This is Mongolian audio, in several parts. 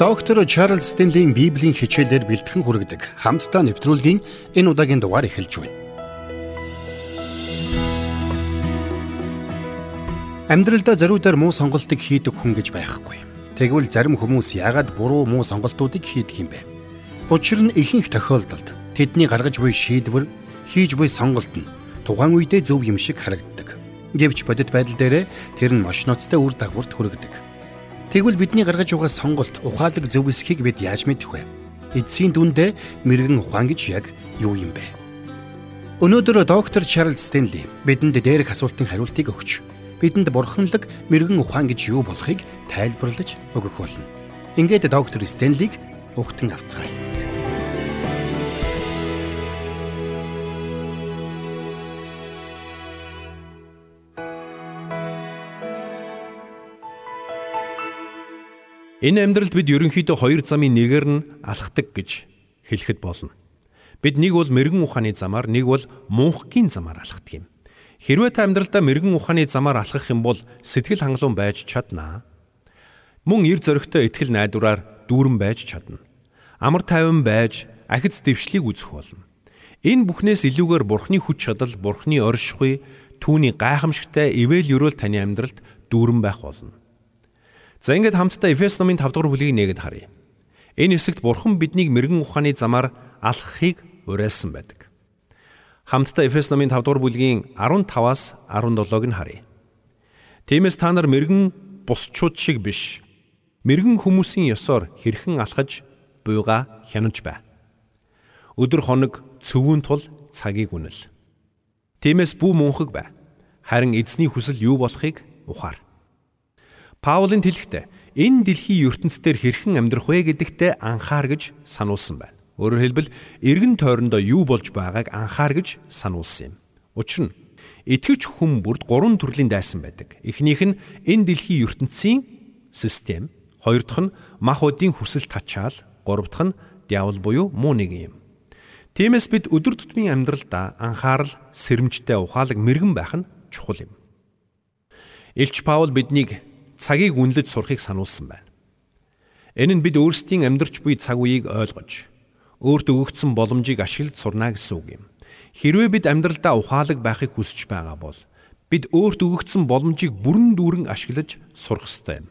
Доктор Чарлз Стенлийн Библийн хичээлээр бэлтгэн хүргэдэг хамтдаа нэвтрүүлгийн энэ удаагийн дугаар эхэлж байна. Амьдралдаа зориудаар муу сонголтыг хийдэг хүн гэж байхгүй. Тэгвэл зарим хүмүүс яагаад буруу муу сонголтуудыг хийдэг юм бэ? Учир нь ихэнх тохиолдолд тэдний гаргаж буй шийдвэр, хийж буй сонголт нь тухайн үедээ зөв юм шиг харагддаг. Гэвч бодит байдал дээр тэр нь маш ноцтой үр дагаварт хүргэдэг. Тэгвэл бидний гаргаж байгаа сонголт ухаалаг зөв эсхийг бид яаж мэдэх вэ? Эцсийн дүндээ мэрэгэн ухаан гэж яг юу юм бэ? Өнөөдөр доктор Чарлз Стенли бидэнд дээрх асуултын хариултыг өгч бидэнд бурханлаг мэрэгэн ухаан гэж юу болохыг тайлбарлаж өгөх болно. Ингээд доктор Стенлиг өгтөн авцгаая. Энэ амьдралд бид ерөнхийдөө хоёр замын нэгээр нь алхдаг гэж хэлэхэд болно. Бид нэг бол мэрэгэн ухааны замаар, нэг бол мунхгийн замаар алхдаг юм. Хэрвээ та амьдралдаа мэрэгэн ухааны замаар алхах юм бол сэтгэл хангалуун байж чаднаа. Мөн эр зөрөгтэй ихтгэл найдвараар дүүрэн байж чадна. Амар тайван байж ахиц дэвшлийг үзэх болно. Энэ бүхнээс илүүгээр Бурхны хүч чадал, Бурхны оршихуй, түүний гайхамшигтай ивэл өрөөл таны амьдралд дүүрэн байх болно. За ингээд хамтдаа Эфес номын 5 дугаар бүлгийг нээгээд харъя. Энэ хэсэгт Бурхан биднийг мэрэгэн ухааны замаар алхахыг уриалсан байдаг. Хамтдаа Эфес номын 5 дугаар бүлгийн 15-аас 17-г нь харъя. Тиймээс та нар мэрэгэн бусчууд шиг биш. Мэрэгэн хүмүүсийн ёсоор хэрхэн алхаж буйга хянаж бай. Өдөр хоног цөвүүн тул цагийг үнэл. Тиймээс бүү мунхаг бай. Харин эзний хүсэл юу болохыг ухаар. Паулын тэлхтээ энэ дэлхийн ертөнцийн хэрхэн амьдрах вэ гэдэгтээ анхаар гэж сануулсан байна. Өөрөөр хэлбэл эргэн тойрондоо юу болж байгааг анхаар гэж сануулсан юм. Учир нь итгэвч хүн бүрд гурван төрлийн дайсан байдаг. Эхнийх нь энэ дэлхийн ертөнцийн систем, хоёр дахь нь махуудын хүсэл тачаал, гурав дахь нь диавол буюу муу нэг юм. Тиймээс бид өдөр тутмын амьдралдаа анхаарал, сэрэмжтэй ухаалаг мэрэгэн байх нь чухал юм. Илч Паул биднийг цагийг үнэлж сурахыг сануулсан байна. Энэ нь бид өөрсдийн амьдарч буй цаг үеийг ойлгож өөрт өгөгдсөн боломжийг ашиглаж сурна гэсэн үг юм. Хэрвээ бид амьдралдаа ухаалаг байхыг хүсэж байгаа бол бид өөрт өгөгдсөн боломжийг бүрэн дүүрэн ашиглаж сурах ёстой юм.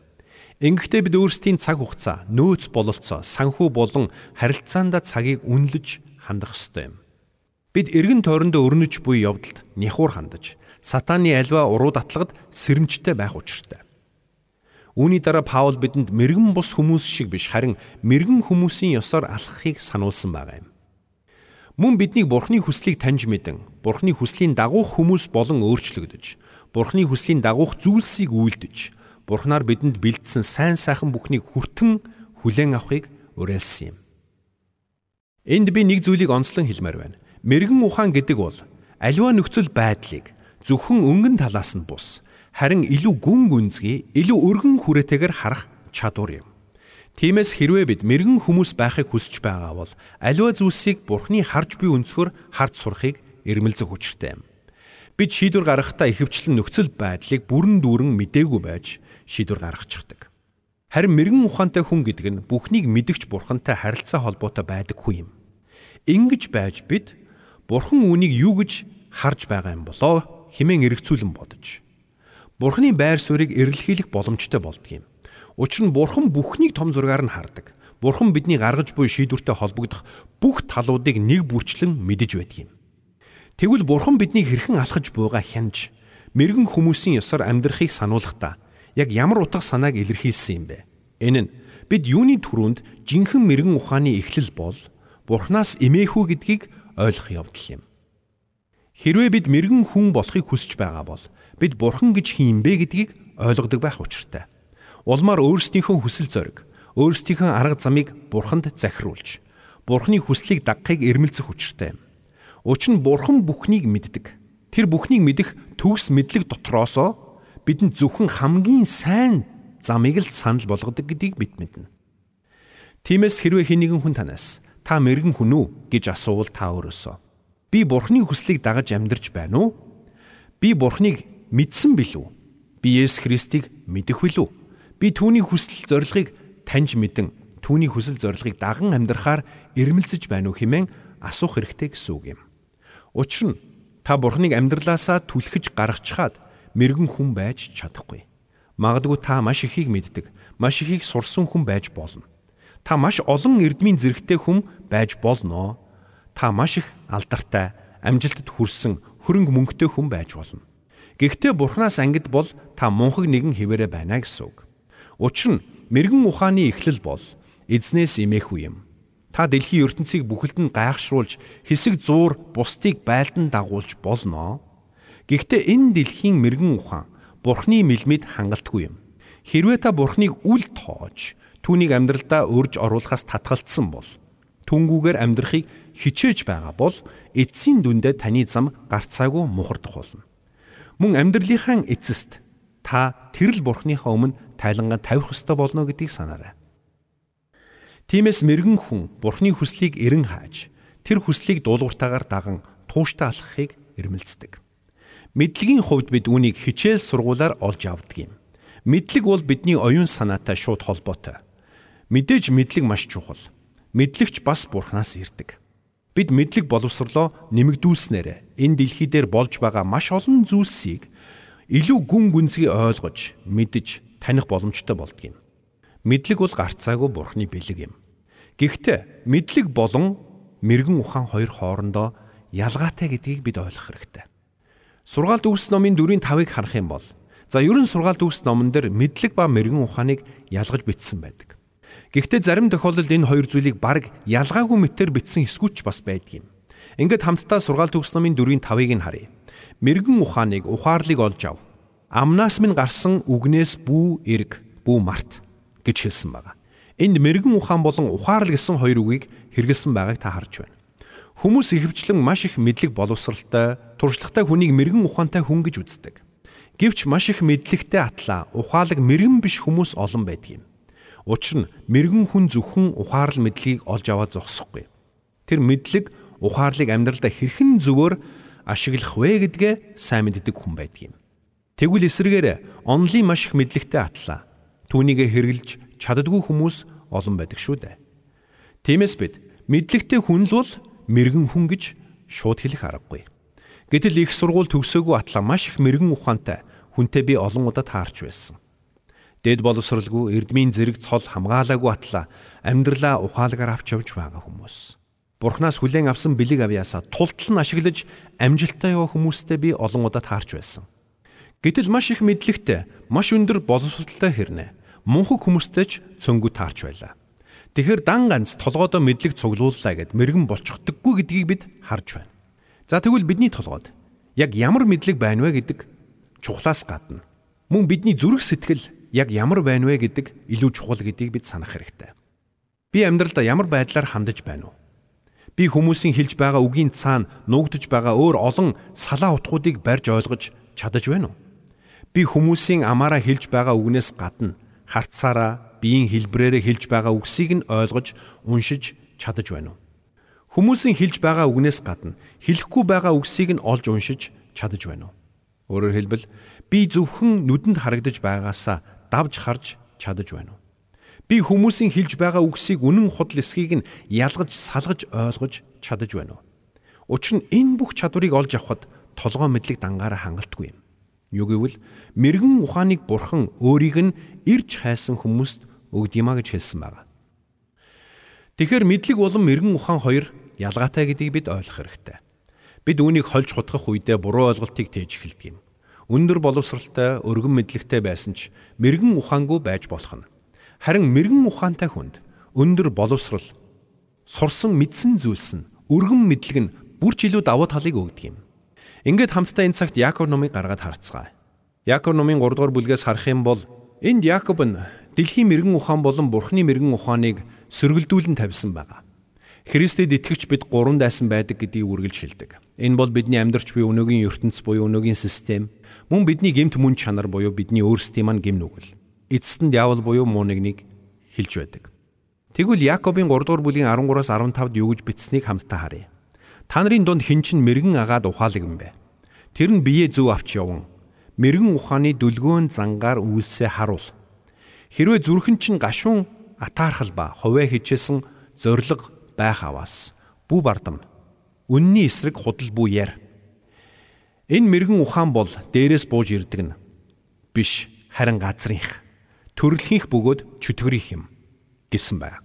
Ингэхдээ бид өөрсдийн цаг хугацаа, нөөц бололцоо, санхүү болон харилцаандаа цагийг үнэлж хандах ёстой юм. Бид эргэн тойрондоо өрнөж буй явдалд няхуур хандаж, сатааны альва уруу датлагад сэрэмжтэй байх учиртай. Үүний дараа Паул бидэнд мэрэгэн бус хүмүүс шиг биш харин мэрэгэн хүмүүсийн ёсоор алхахыг сануулсан байгаа юм. Мөн биднийг Бурхны хүслийг таньж мэдэн, Бурхны хүслийн дагуух хүмүүс болон өөрчлөгдөж, Бурхны хүслийн дагуух зүйлсийг үйлдэж, Бурхнаар бидэнд бэлдсэн сайн сайхан бүхнийг хүртэн хүлээн авахыг уриалсан юм. Энд би нэг зүйлийг онцлон хэлмээр байна. Мэргэн ухаан гэдэг бол аливаа нөхцөл байдлыг зөвхөн өнгөн талаас нь бус харин илүү гүн гүнзгий, илүү өргөн хүрээтэйгээр харах чадвар юм. Тиймээс хэрвээ бид мэрэгэн хүмүүс байхыг хүсэж байгаа бол аливаа зүйлсийг Бурхны харж буй өнцгөр харж сурахыг эрмэлзэх хүчтэй юм. Бид шийдвэр гаргахдаа ихэвчлэн нөхцөл байдлыг бүрэн дүүрэн мдээгүй байж шийдвэр гаргачихдаг. Харин мэрэгэн ухаантай хүн гэдэг нь бүхнийг мэдгч Бурхантай харилцаа холбоотой байдаг хүн юм. Ингиж байж бид Бурхан үүнийг юу гэж харж байгаа юм болоо химэн эргцүүлэн бодож Бурхны байр суурийг эрэлхийлэх боломжтой болдго юм. Учир нь Бурхан бүхнийг том зургаар нь хардаг. Бурхан бидний гаргаж буй шийдвэртэй холбогдох бүх талуудыг нэг бүрчлэн мэдэж байдаг юм. Тэгвэл Бурхан бидний хэрхэн алхаж буйгаа хянж, мэрэгэн хүмүүсийн ёсоор амьдрахыг сануулахдаа яг ямар утга санааг илэрхийлсэн юм бэ? Энэ нь бид юуны түрүүнд жинхэнэ мэрэгэн ухааны эхлэл бол Бурханаас эмээхүү гэдгийг ойлгох явдал юм. Хэрвээ бид мэрэгэн хүн болохыг хүсэж байгаа бол бид бурхан гэж хин бэ гэдгийг ойлгодог байх учиртай. Улмаар өөрсдийнхөө хүсэл зориг, өөрсдийнхөө арга замыг бурханд захируулж, бурханы хүслийг дагахыг эрмэлзэх учиртай юм. Учир нь бурхан бүхнийг мэддэг. Тэр бүхнийг мэдэх төгс мэдлэг дотроосоо бидэнд зөвхөн хамгийн сайн замыг л санал болгодог гэдгийг бид мэднэ. Тиймээс хэрвээ хэн нэгэн хүн танаас та мэрэгэн хүн үү гэж асуувал та өөрөөсөө би бурхны хүслийг дагаж амьдарч байна уу? Би бурхныг мэдсэн билүү? Би Есүс Христийг мэдэх билүү? Би түүний хүсэл зорилгыг таньж мэдэн түүний хүсэл зорилгыг даган амьдрахаар ирмэлцэж байна уу хэмээн асуух хэрэгтэй гэсэн үг юм. Учир нь та бурхныг амьдралаасаа түлхэж гаргачихад мэрэгэн хүн байж чадахгүй. Магадгүй та маш ихийг мэддэг, маш ихийг сурсан хүн байж болно. Та маш олон эрдмийн зэрэгтэй хүн байж болно. Та маш их алдартай, амжилтад хүрсэн, хөрөнгө мөнгөтэй хүн байж болно. Гэхдээ Бурханаас ангид бол та мунхаг нэгэн хിവэрэ байна гэсэн үг. Учир нь мэрэгэн ухааны эхлэл бол эзнээс имээхүү юм. Та дэлхийн ертөнцийг бүхэлд нь гайхшруулж хэсэг зуур бусдыг байлдан дагуулж болно. Гэхдээ энэ дэлхийн мэрэгэн ухаан Бурхны мэлмид хангалтгүй юм. Хэрвээ та Бурхныг үл тоож түүнийг амьдралдаа өрж оруулахаас татгалцсан бол түнгүүгээр амьдрахыг хичээж байгаа бол эцсийн дүндээ таны зам гарцаагүй мухардах болно мөн амьдралынхаа эцэст та тэрл бурхныхаа өмнө тайлангаа тавих ёстой болно гэдгийг санаарай. Тиймээс мэрэгэн хүн бурхны хүслийг эрен хааж тэр хүслийг дуулууртаагаар даган тууштай алхахыг эрмэлздэг. Мэдлэгийн хувьд бид үүнийг хичээл сургуулаар олж авдаг юм. Мэдлэг бол бидний оюун санаатай шууд холбоотой. Мэдээж мэдлэг маш чухал. Мэдлэгч бас бурхнаас ирдэг. Бид мэдлэг боловсрлоо нэмэгдүүлснээр энэ дэлхий дээр болж байгаа маш олон зүйлсийг илүү гүн гүнзгий ойлгож, мэдж, таних боломжтой болдгийм. Мэдлэг бол гарцаагүй бурхны бэлэг юм. Гэхдээ мэдлэг болон мэрэгэн ухаан хоёр хоорондоо ялгаатай гэдгийг бид ойлгох хэрэгтэй. Сургаалт үүс номын 4-5-ыг харах юм бол за ерөн сургаалт үүс номон дээр мэдлэг ба мэрэгэн ухааныг ялгаж бичсэн байдаг. Гэхдээ зарим тохиолдолд энэ хоёр зүйлийг баг ялгаагүй мэтээр бичсэн эсгүүч бас байдаг юм. Ингээд хамтдаа сургаалт төгс номын 4-5-ыг нь харъя. Мэргэн ухааныг ухаарлыг олж ав. Амнаас минь гарсан үгнээс бүү эрг, бүү март гэж хэлсэн байна. Энд мэрэгэн ухаан болон ухаарл гэсэн хоёр үгийг хэрэгэлсэн байгааг та харж байна. Хүмүүс ихэвчлэн маш их мэдлэг боловсралтай, туршлагатай хүнийг мэрэгэн ухаантай хүн гэж үздэг. Гэвч маш их мэдлэгтэй атлаа ухаалаг мэрэгэн биш хүмүүс олон байдаг юм. Учир нь мэрэгэн хүн зөвхөн ухаарл мэдлэгийг олж аваад зогсохгүй. Тэр мэдлэг ухаарлыг амьдралдаа хэрхэн зөвөр ашиглах вэ гэдгээ сайн мэддэг хүн байдаг юм. Тэгвэл эсрэгээр онлын маш их мэдлэгтэй атлаа. Түүнийг хэрэгжилж чаддгүй хүмүүс олон байдаг шүү дээ. Тиймээс бид мэдлэгтэй хүн л бол мэрэгэн хүн гэж шууд хэлэх аргагүй. Гэтэл их сургууль төгсөөгүй атлаа маш их мэрэгэн ухаантай хүнтэй би олон удаа таарч байсан. Дэд боловсралгүй эрдмийн зэрэг цол хамгаалаагүй атлаа амьдралаа ухаалгаар авч явж байгаа хүмүүс. Бурхнаас хүлээн авсан бэлэг авьяасаа тултал нь ашиглаж амжилттай яваа хүмүүстэй би олон удаа таарч байсан. Гэтэл маш их мэдлэгтэй, маш өндөр боловсралтай хэрнэ. Мунхаг хүмүүстэй ч цөнгө таарч байлаа. Тэгэхэр дан ганц толгойдоо мэдлэг цуглууллаа гэд мэрэгэн болчихдоггүй гэдгийг бид харж байна. За тэгвэл бидний толгойд яг ямар мэдлэг байна вэ гэдэг чухлаас гадна мөн бидний зүрх сэтгэл яг ямар байна вэ гэдэг илүү чухал гэдгийг бид санах хэрэгтэй. Би амьдралдаа ямар байдлаар хандаж байна уу? Би хүмүүсийн хэлж байгаа үгийн цаана нуугдж байгаа өөр олон салаа утгуудыг барьж ойлгож чадаж байна уу? Би хүмүүсийн амаараа хэлж байгаа үгнээс гадна харцаараа биеийн хэлбрээрээ хэлж байгаа үгсийг нь ойлгож уншиж чадаж байна уу? Хүмүүсийн хэлж байгаа үгнээс гадна хэлэхгүй байгаа үгсийг нь олж уншиж чадаж байна уу? Өөрөөр хэлбэл би зөвхөн нүдэнд харагдаж байгаасаа давж харж чадаж байна уу? Би хүмүүсийн хэлж байгаа үгсийг үнэн худал эсхийг нь ялгаж салгаж ойлгож чадаж байна уу? Учир нь энэ бүх чадварыг олж авахд толгой мэдлэг дангаараа хангалтгүй юм. Юу гэвэл мэрэгэн ухааныг бурхан өөрийг нь ирж хайсан хүмүүст өгдгиймаа гэж хэлсэн байна. Тэгэхээр мэдлэг болон мэрэгэн ухаан хоёр ялгаатай гэдгийг бид ойлгох хэрэгтэй. Бид үүнийг хольж хутгах үедээ буруу ойлголтыг тээж эхэлдэг юм өндөр боловсралтай, өргөн мэдлэгтэй байсан ч мэрэгэн ухаангүй байж болох нь. Харин мэрэгэн ухаантай хүнд өндөр боловсрал, сурсан мэдсэн зүйлс нь өргөн мэдлэг нь бүр ч илүү давуу талыг өгдөг юм. Ингээд хамтдаа энэ цагт Яаков номыг гаргаад харцгаая. Яаков номын 3 дугаар бүлгээс харах юм бол энд Яаков нь дэлхийн мэрэгэн ухаан болон Бурхны мэрэгэн ухааныг сөргөлдүүлэн тавьсан байгаа. Христэд итгэвч бид гурван дайсан байдаг гэдгийг үргэлж хэлдэг. Энэ бол бидний амьдарч буй өнөөгийн ертөнц буюу өнөөгийн систем, Мөн бидний гемт мөн чанар буюу бидний өөрсдийн маань гим нүгэл. Эцэст нь диавол буюу муу нэгнийг хэлж байдаг. Тэгвэл Яакобын 3 дугаар бүлгийн 13-аас 15-д юу гэж бичсэнийг хамтдаа харъя. Та нарын дунд хэн ч мэрэгэн агаад ухаалаг юм бэ? Тэр нь бие зөв авч яван мэрэгэн ухааны дүлгөөн зангаар үйлсээ харуул. Хэрвээ зүрхэн чинь гашуун атаархал ба хувиа хичээсэн зориг байх аваас бүү бардам үнний эсрэг худал бүү яар. Энэ мэрэгэн ухаан бол дээрээс бууж ирдэг нь биш харин газрынх төрөлхийнх бөгөөд чөтгөрийнх юм гэсэн байна.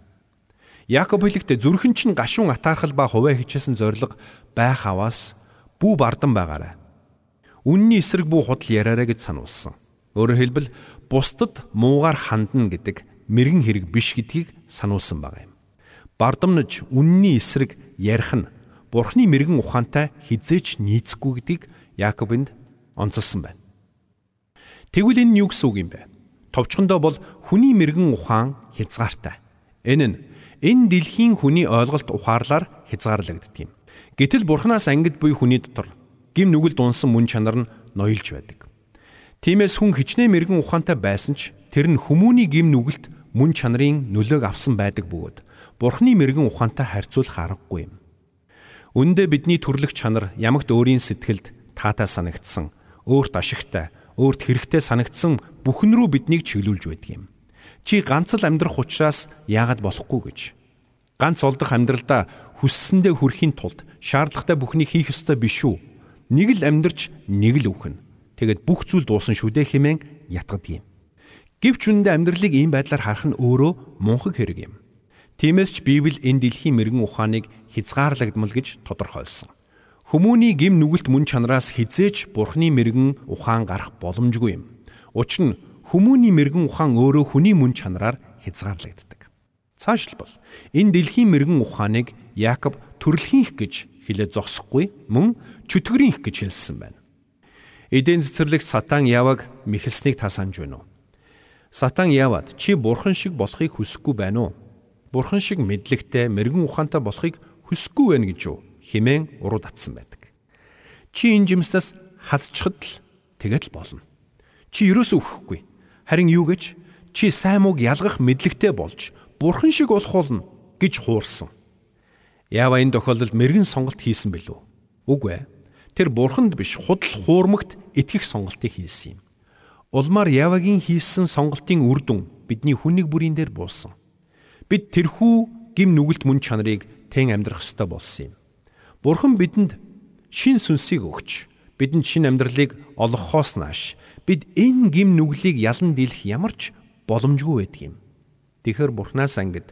Яаков хэлэхдээ зүрхэн чинь гашуун атаархал ба хувиа хичээсэн зориг байх аваас бүү бардан байгаарай. Үнний эсрэг бүү худал яриараа гэж сануулсан. Өөрөөр хэлбэл бусдад муугар хандна гэдэг мэрэгэн хэрэг биш гэдгийг сануулсан байгаа юм. Бардамнаж үнний эсрэг ярих нь Бурхны мэрэгэн ухаантай хизээч нийцэхгүй гэдгийг Яаковынд онцолсон байна. Тэгвэл энэ юу гэсэн үг юм бэ? Товчхондоо бол хүний мэрэгэн ухаан хязгаартай. Энэ нь энэ дэлхийн хүний ойлголт ухаарлаар хязгаарлагддаг юм. Гэтэл Бурханаас ангид буй хүний дотор гим нүгэл дунсан мөн чанар нь ноёлж байдаг. Тиймээс хүн хичнээн мэрэгэн ухаантай байсан ч тэр нь хүмүүний гим нүгэлт мөн чанарын нөлөөг авсан байдаг бөгөөд Бурхны мэрэгэн ухаантай харьцуулах аргагүй юм. Үндэ бидний төрлөх чанар ямагт өөрийн сэтгэлд таатай санагдсан, өөрт ашигтай, өөрт хэрэгтэй санагдсан бүхэн рүү биднийг чиглүүлж байдаг юм. Чи ганц л амьдрах учраас яагаад болохгүй гэж. Ганц олдох амьдралдаа хүссэндээ хүрэхийн тулд шаардлагатай бүхнийг хийх ёстой биш үү? Нэг л амьдрч нэг л өвхөн. Тэгэд бүх зүйл дуусан шүү дээ хэмээн ятгадаг юм. Гэвч үнэндээ амьдралыг ийм байдлаар харах нь өөрөө мунхаг хэрэг юм. Тиймээс ч Библи энэ дэлхийн мэрэгэн ухааныг хязгаарлагдмал гэж тодорхойлсон. Хүмүүний гим нүгэлт мөн чанараас хизээч Бурхны мэрэгэн ухаан гарах боломжгүй юм. Учир нь хүмүүний мэрэгэн ухаан өөрөө хүний мөн чанараар хязгаарлагддаг. Цаашлбал энэ дэлхийн мэрэгэн ухааныг Яаков төрөлхийнх гэж хэлээд зогсохгүй мөн чөтгөрийнх гэж хэлсэн байна. Эдийн цэцэрлэгт сатан яваг мэхэлснийг та санаж байна уу? Сатан яваад чи бурхан шиг болохыг хүсэхгүй байна уу? Бурхан шиг мэдлэгтэй, мэрэгэн ухаантай болохыг хүсэхгүй байна гэж юу химэн уруу татсан байдаг. Чи энэ жимснээс хазчихад л тэгэл болно. Чи ерөөсөө өгөхгүй. Харин юу гэж чи сайн мууг ялгах мэдлэгтэй болж бурхан шиг болох болно гэж хуурсан. Яава энэ тохиолдолд мэрэгэн сонголт хийсэн бэлүү? Үгүй ээ. Тэр бурханд биш худал хуурмагт итгэх сонголтыг хийсэн юм. Улмаар Явагийн хийсэн сонголтын үр дүн бидний хүнийг бүрийн дээр буусан. Бид тэрхүү гим нүгэлт мөн чанарыг тэн амьдрах ёстой болсон юм. Бурхан бидэнд шин сүнсийг өгч бидэнд шин амьдралыг олгохоос нааш бид энэ гим нүглийг ялан дийлэх ямар ч боломжгүй байдаг юм. Тэгэхэр Бурханаас ангид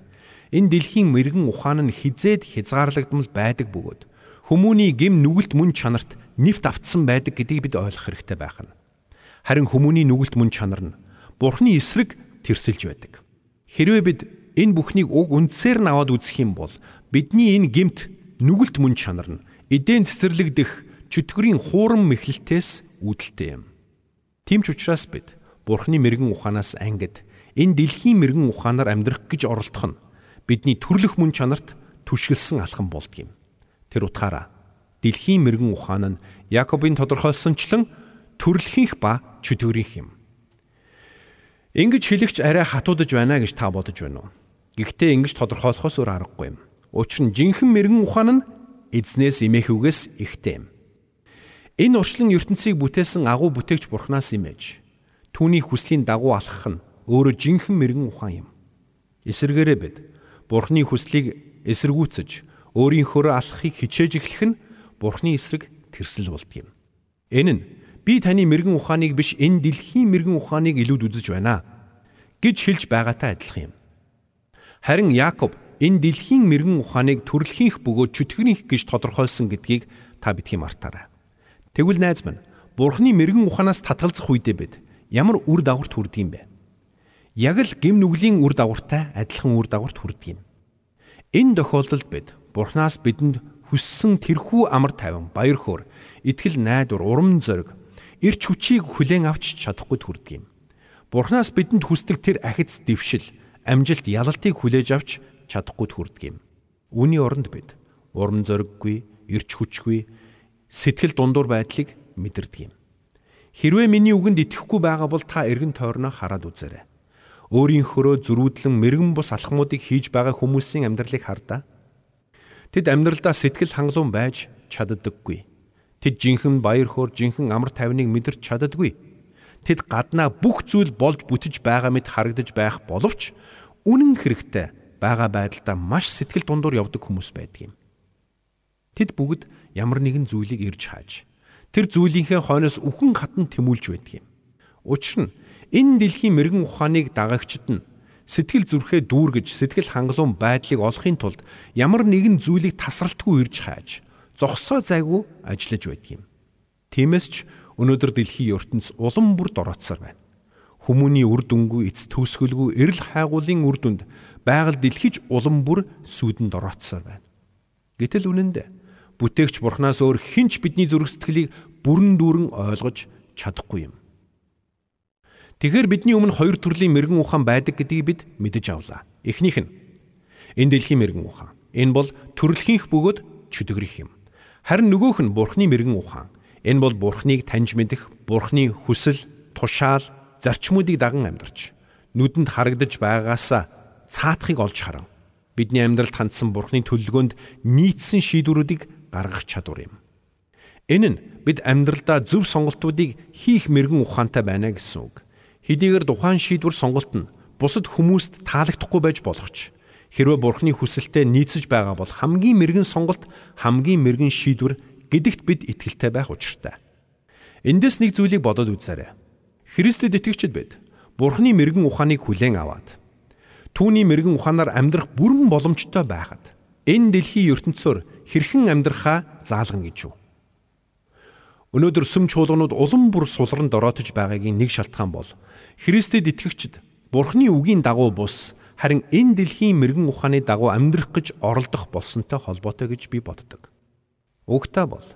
энэ дэлхийн мэрэгэн ухаан нь хизээд хязгаарлагдмал байдаг бөгөөд хүмүүний гим нүгэлт мөн чанарт нэвт автсан байдаг гэдгийг бид ойлгох хэрэгтэй байх нь. Харин хүмүүний нүгэлт мөн чанар нь Бурханы эсрэг тэрсэлж байдаг. Хэрвээ бид энэ бүхнийг уг үндсээр нь аваад үзэх юм бол бидний энэ гемт нүгэлт мөн чанар нь эдийн цэцэрлэгдэх чөтгөрийн хуурам мэхлэлтээс үүдэлтэй юм. Тийм ч учраас бид Бурхны мэрэгэн ухаанаас ангид энэ дэлхийн мэрэгэн ухаанаар амьдрах гэж оролдох нь бидний төрлөх мөн чанарт түшгэлсэн алхам болдгийм. Тэр утгаараа дэлхийн мэрэгэн ухаан нь Яаковын тодорхойлсончлон төрлөхийнх ба чөтгөрийнх юм. Ингэж хэлэгч арай хатуудаж байна гэж та бодож байна уу? Гэхдээ ингэж тодорхойлохоос өөр аргагүй юм. Учир нь жинхэнэ мэрэгэн ухаан нь эзнээс эмээхүүгээс ихтэй юм. Энэ урчлан ертөнцийг бүтээсэн агуу бүтээгч Бурханаас имэж түүний хүслийн дагуу алхах нь өөрөө жинхэнэ мэрэгэн ухаан юм. Эсвэргээрээ бид Бурханы хүслийг эсэргүүцэж өөрийнхөө алхахыг хичээж эхлэх нь Бурханы эсрэг тэрсэл болдго юм. Энэ нь би таны мэрэгэн ухааныг биш энэ дэлхийн мэрэгэн ухааныг илүүд үзэж байна гэж хэлж байгаатай адилхан юм. Харин Яаков энэ дэлхийн мэрэгэн ухааныг төрлөхийнх бөгөөд чөтгөрийнх гэж тодорхойлсон гэдгийг та бидхий мартаарай. Тэгвэл найз минь Бурхны мэрэгэн ухаанаас татгалзах үедээ бид ямар үр дагаварт хүрдэг юм бэ? Яг л гим нүглийн үр дагавартай адилхан үр дагаварт хүрдэг юм. Энэ тохиолдолд бид Бурханаас бидэнд хүссэн тэрхүү амар тайван, баяр хөөр, итгэл найдвар, урам зориг, эрч хүчийг хүлээн авч чадахгүй хүрдэг юм. Бурханаас бидэнд хүсдэг тэр ахиц дэвшил амжилт ялалтыг хүлээж авч чадахгүй хүрдэг юм. Үүний оронд бид урам зориггүй, эрч хүчгүй, сэтгэл дундуур байдлыг мэдэрдэг юм. Хэрвээ миний үгэнд итгэхгүй байгаа бол та эргэн тойрноо хараад үзээрэй. Өөрийнхөө зөрүүдлэн мэрэгэн бус алхмуудыг хийж байгаа хүмүүсийн амьдралыг хардаа. Тэд амьдралдаа сэтгэл хангалуун байж чаддаггүй. Тэд жинхэнэ баяр хөөр, жинхэнэ амар тайвныг мэдэрч чаддаггүй. Тэд гаднаа бүх зүйл болж бүтэж байгаа мэт харагдаж байх боловч үнэн хэрэгтэй байгаа байдалдаа маш сэтгэл дундуур явдаг хүмүүс байдаг юм. Тэд бүгд ямар нэгэн зүйлийг ирж хааж тэр зүйлийнхээ хойноос үхэн хатан тэмүүлж байдаг юм. Учир нь энэ дэлхийн мэрэгэн ухааныг дагагчд нь сэтгэл зүрхээ дүүргэж сэтгэл хангалуун байдлыг олохын тулд ямар нэгэн зүйлийг тасралтгүй ирж хааж зогсоо зайгүй ажиллаж байдаг юм. Тиймээс ч өнөөдөр дэлхийн ертөнц улам бүр дороотсоор байна. Хүмүүний үр дүнгүй эц төгсгөлгүй эрэл хайгуулын үр дүнд байгаль дэлхийж улам бүр сүудэн дороотсоор байна. Гэтэл үнэн дээр бүтээгч бурхнаас өөр хинч бидний зүрх сэтгэлийг бүрэн дүүрэн ойлгож чадахгүй юм. Тэгэхээр бидний өмнө хоёр төрлийн мэрэгэн ухаан байдаг гэдгийг бид мэдэж авлаа. Эхнийх нь энэ дэлхийн мэрэгэн ухаан. Энэ бол төрлөхийнх бөгөөд чөтгөрөх юм. Харин нөгөөх нь бурхны мэрэгэн ухаан. Энэ бол бурхныг таньж мэдэх, бурхны хүсэл, тушаал, зарчмуудыг даган амьдарч нүдэнд харагдаж байгаасаа цаатахыг олж харан бидний амьдралд хандсан бурхны төлөвлөгөөнд нийцсэн шийдвэрүүдийг гаргах чадвар юм. Энэ нь бид амьдралдаа зөв сонголтуудыг хийх мэрэгэн ухаантай байна гэсэн үг. Хэдийгээр тухайн шийдвэр сонголт нь бусад хүмүүст таалагдахгүй байж болох ч хэрвээ бурхны хүсэлтэд нийцэж байгаа бол хамгийн мэрэгэн сонголт хамгийн мэрэгэн шийдвэр гэдэгт бид итгэлтэй байх учиртай. Эндээс нэг зүйлийг бодоод үзээрэй. Христэд итгэгчд бид бурхны мэрэгэн ухааныг хүлээн аваад түүний мэрэгэн ухаанаар амьдрах бүрэн боломжтой байхад энэ дэлхийн ертөнцөөр хэрхэн амьдрахаа заалган гэж юу? Өнөөдөр сүм чуулганууд улам бүр сулран дороотож байгаагийн нэг шалтгаан бол Христэд итгэгчд Бурхны үгийн дагуу бус харин энэ дэлхийн мэрэгэн ухааны дагуу амьдрах гэж оролдох болсонтой холбоотой гэж би боддог. Угтаа бол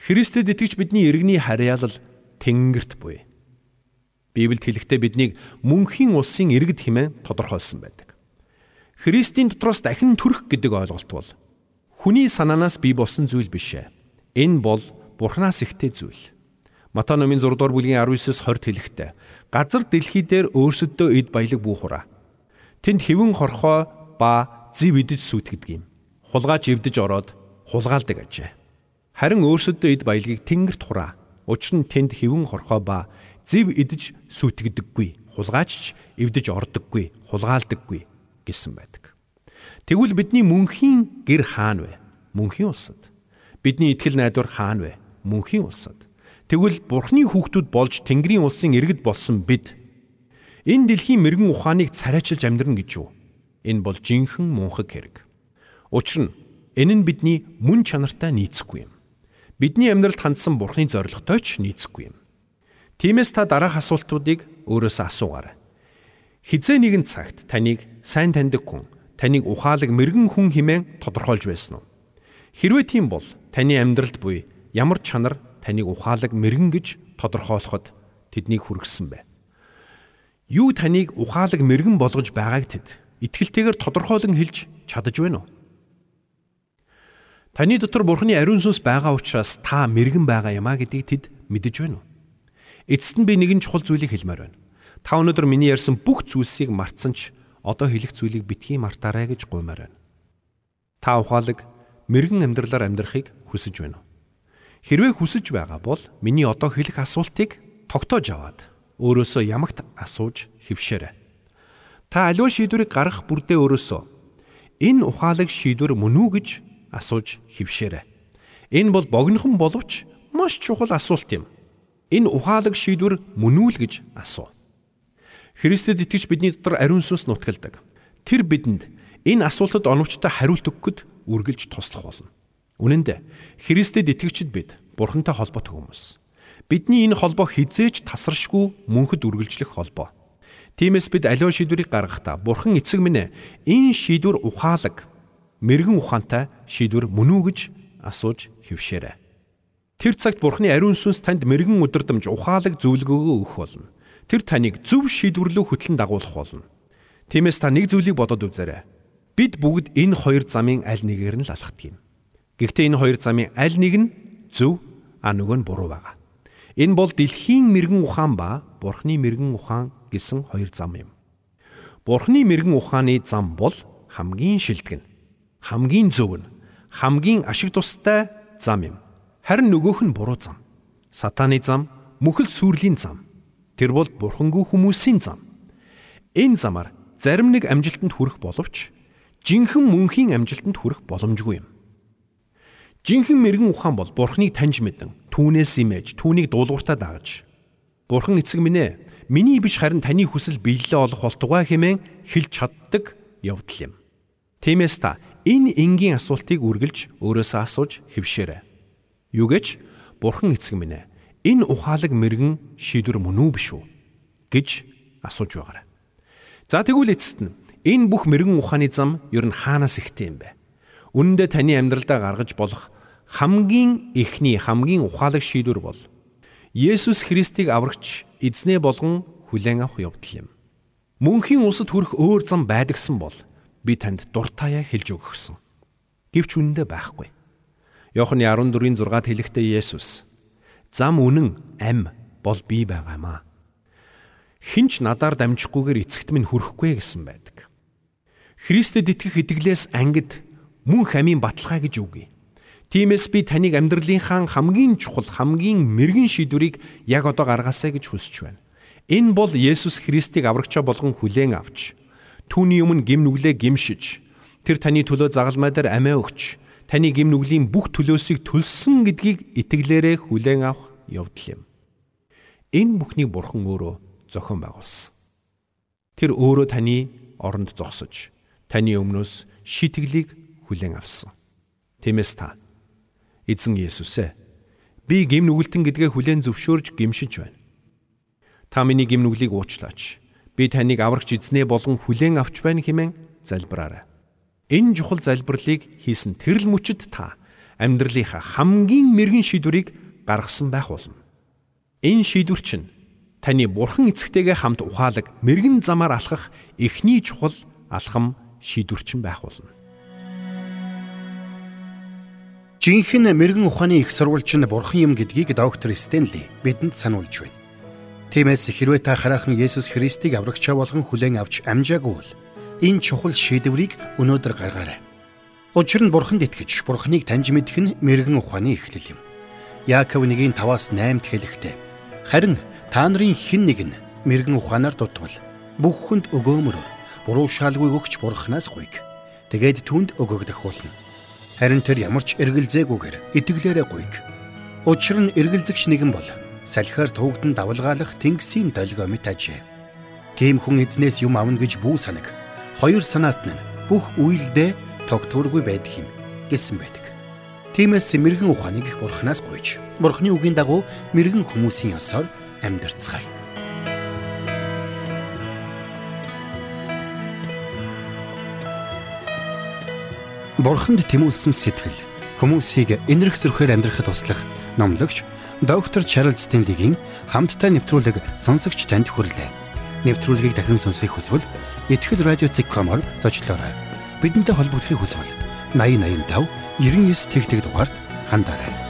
Христэд итгэж бидний иргэний харьяалал тэнгэрт буй. Библиэд хэлэхдээ биднийг мөнхийн улсын иргэд хэмээн тодорхойлсон байдаг. Христийн дотроос дахин төрөх гэдэг ойлголт бол хүний санаанаас бий болсон зүйл биш ээ. Энэ бол Бурханаас ихтэй зүйл. Матай номын 6 дугаар бүлгийн 19-с 20 хэлэхдээ газар дэлхий дээр өөрсөдөө эд баялаг бүүхураа. Тэнд хэвэн хорхоо ба зэв идэж сүтгэдэг юм. Хулгаач эвдэж ороод хулгаалдаг ажээ. Харин өөрсөдөө эд баялагийг тэнгэрт хураа. Учир нь тэнд хэвэн хорхоо ба зэв идэж сүтгэдэггүй. Хулгаач ч эвдэж ордоггүй, хулгаалдаггүй гэсэн байдаг. Тэгвэл бидний мөнхийн гэр хаана вэ? Мөнхийн улсад. Бидний итгэл найдвар хаана вэ? мөнхийн улсад. Тэгвэл Бурхны хүүхдүүд болж Тэнгэрийн улсын иргэд болсон бид энэ дэлхийн мэрэгэн ухааныг царайчилж амьдрна гэж юу? Энэ бол жинхэнэ мунхаг хэрэг. Учир нь энэ нь бидний мөн чанартай нийцэхгүй юм. Бидний амьдралд хандсан Бурхны зорилготой ч нийцэхгүй юм. Тиймээс та дараах асуултуудыг өөрөөсөө асуугаарай. Хизээ нэгэн цагт таныг сайн таньдаг хүн, таныг ухаалаг мэрэгэн хүн хэмээн тодорхойлж байсан уу? Хэрвээ тийм бол таны амьдралд буй ямар чанар таныг ухаалаг мэрэгэн гэж тодорхойлоход тэднийг хүргэсэн бэ? Юу таныг ухаалаг мэрэгэн болгож байгааг тэд итгэлтэйгээр тодорхойлон хэлж чадаж байна уу? Таны дотор Бурхны ариун сүнс байгаа учраас та мэрэгэн байгаа юм а гэдгийг тэд мэдэж байна уу? Эцэст нь би нэгэн чухал зүйлийг хэлмээр байна. Та өнөөдөр миний ярьсан бүх зүйлсийг мартсан ч одоо хэлэх зүйлийг битгий мартаарай гэж гуймаар байна. Та ухаалаг мэрэгэн амьдралаар амьдрахыг хүсэж байна уу? Хэрвээ хүсэж байгаа бол миний одоо хэлэх асуултыг тогтоож аваад өөрөөсөө ямагт асууж хэвшээрэй. Та аливаа шийдвэрийг гаргах бүрдээ өөрөөсөө энэ ухаалаг шийдвэр мөн үү гэж асууж хэвшээрэй. Энэ бол богинохон боловч маш чухал асуулт юм. Энэ ухаалаг шийдвэр мөн үү гэж асуу. Христэд итгэж бидний дотор ариун сүнс нутгалдаг. Тэр бидэнд энэ асуултад оновчтой хариулт өгөхөд үргэлж туслах болно. Үнэн дээр Христэд итгэгчид бид Бурхантай холбоотой хүмүүс. Бидний энэ холбоо хизээч тасаршгүй мөнхөд үргэлжлэх холбоо. Тиймээс бид аливаа шийдвэрийг гаргахдаа Бурхан эцэг минь энэ шийдвэр ухаалаг мэрэгэн ухаантай шийдвэр мөн үү гэж асууж хөвшөөрэй. Тэр цагт Бурханы ариун сүнс танд мэрэгэн өдөрдөмж ухаалаг зөвлөгөөгөө өгөх болно. Тэр таныг зөв шийдвэрлүү хөтлөн дагуулах болно. Тиймээс та нэг зүйлийг бодоод үзээрэй. Бид бүгд энэ хоёр замын аль нэгээр нь л алхдаг юм. Гэхдээ энэ хоёр замын аль нэг нь зөв а нөгөө нь буруу байгаа. Энэ бол дэлхийн мэрэгэн ухаан ба Бурхны мэрэгэн ухаан гэсэн хоёр зам юм. Бурхны мэрэгэн ухааны зам бол хамгийн шилдэг нь, хамгийн зөв нь, хамгийн ашиг тустай зам юм. Харин нөгөөх нь буруу зам. Сатаны зам, мөхөл сүрлийн зам. Тэр бол бурхангүй хүмүүсийн зам. Энэ замаар зарим нэг амжилтанд хүрэх боловч жинхэнэ мөнхийн амжилтанд хүрэх боломжгүй юм. Жинхэнэ мэрэгэн ухаан бол Бурхныг таньж мэдэн, түүнээс имэж, түүнийг дуулууртаа дагаж. Бурхан эцэг минь ээ, миний биш харин таны хүсэл биелэлээ олох болтугай хэмээн хэлж чаддаг явдал юм. Тиймээс та энэ энгийн асуултыг үргэлж өөрөөсөө асууж хэвшээрэй. Юу гэж Бурхан эцэг минь ээ, энэ ухаалаг мэрэгэн шийдвэр мөн үү биш үү гэж асууж байгаарай. За тэгвэл эцэст нь энэ бүх мэрэгэн ухааны зам ер нь хаанаас ихтэй юм бэ? Үнэн дээр таны амьдралдаа гаргаж болох хамгийн эхний хамгийн ухаалаг шийдвэр бол Есүс Христийг аврагч эзнээ болгон хүлээн авах явдал юм. Мөнхийн усад хүрэх өөр зам байдагсан бол би танд дуртаяа хэлж өгөхсөн. Гэвч үнэндээ байхгүй. Йоханны 14-ийн 6-д хэлэхдээ Есүс зам үнэн ам бол би байгаамаа. Хинч надаар дамжихгүйгээр эцэгт минь хүрэхгүй гэсэн байдаг. Христэд итгэх итгэлээс ангид мөн хамийн баталгаа гэж үгүй. Тиймээс би таныг амьдралынхаа хамгийн чухал хамгийн мэрэгэн шийдвэрийг яг одоо гаргаасай гэж хүсэж байна. Энэ бол Есүс Христийг аврагчаа болгон хүлээн авч түүний өмнө гим нүглээ гимшиж тэр таны төлөө загалмай дээр амиа өгч таны гим нүглийн бүх төлөөсийг төлсөн гэдгийг итгэлээрээ хүлээн авах явдал юм. Энэ бүхнийг бурхан өөрөө зохион байгуулсан. Тэр өөрөө таны оронд зогсож таны өмнөөс шитгэлийг хүлээн авсан. Тиймээс та эзэн Есүс ээ би гим нүгэлтэн гэдгээ хүлээн зөвшөөрж гимшиж байна. Та миний гим нүглийг уучлаач. Би таныг аврагч эзнээ болгон хүлээн авч байна хэмээн залбираарай. Энэ чухал залбирлыг хийсэн тэрл мөчөд та амьдралынхаа хамгийн мэрэгэн шийдвэрийг гаргасан байх болно. Энэ шийдвэр чинь таны бурхан эцэгтэйгээ хамт ухаалаг мэрэгэн замаар алхах эхний чухал алхам шийдвэрчин байх болно. Жинхэнэ мэрэгэн ухааны их сурвалж нь бурхан юм гэдгийг доктор Стенли бидэнд сануулж байна. Тиймээс хэрвээ та хараахан Есүс Христийг аврагчаа болгон хүлээн авч амжаагүй бол энэ чухал шийдвэрийг өнөөдөр гаргаарай. Учир нь бурханд итгэж бурханыг таньж мэдэх нь мэрэгэн ухааны эхлэл юм. Яаков 1-ийн 5-аас 8-д хэлэхдээ харин та нарын хэн нэг нь мэрэгэн ухаанаар дутвал бүх хүнд өгөөмөрөөр буруу шаалгүй өгч бурханаас гуйг. Тэгээд түнд өгөгдөх болно Харин тэр ямар ч эргэлзээгүйгээр итгэлээрээ гуйг. Учир нь эргэлзэгч нэгэн бол салхиар туугдан давлгаалах тэнгисийн долгио мэт ажээ. Тийм хүн эзнээс юм авна гэж бүү санаг. Хоёр санаат нь бүх үйлдээ тогтворгүй байдаг юм гэсэн байдаг. Тиймээс мэрэгэн ухааныг бурхнаас гуйж, бурхны үгийн дагуу мэрэгэн хүмүүсийн ёсоор амьдарцгаая. Бурханд тэмүүлсэн сэтгэл хүмүүсийг энэрх зөрхөөр амьдрахад туслах номлогч доктор Чарлз Стенлигийн хамттай нэвтрүүлэг сонсогч танд хүрлээ. Нэвтрүүлгийг дахин сонсох хүсвэл ихтгэл радиоцик.com-оор зочлоорой. Бидэнтэй холбогдохын хүсвэл 8085 99 тэгтэг дугаард хандаарай.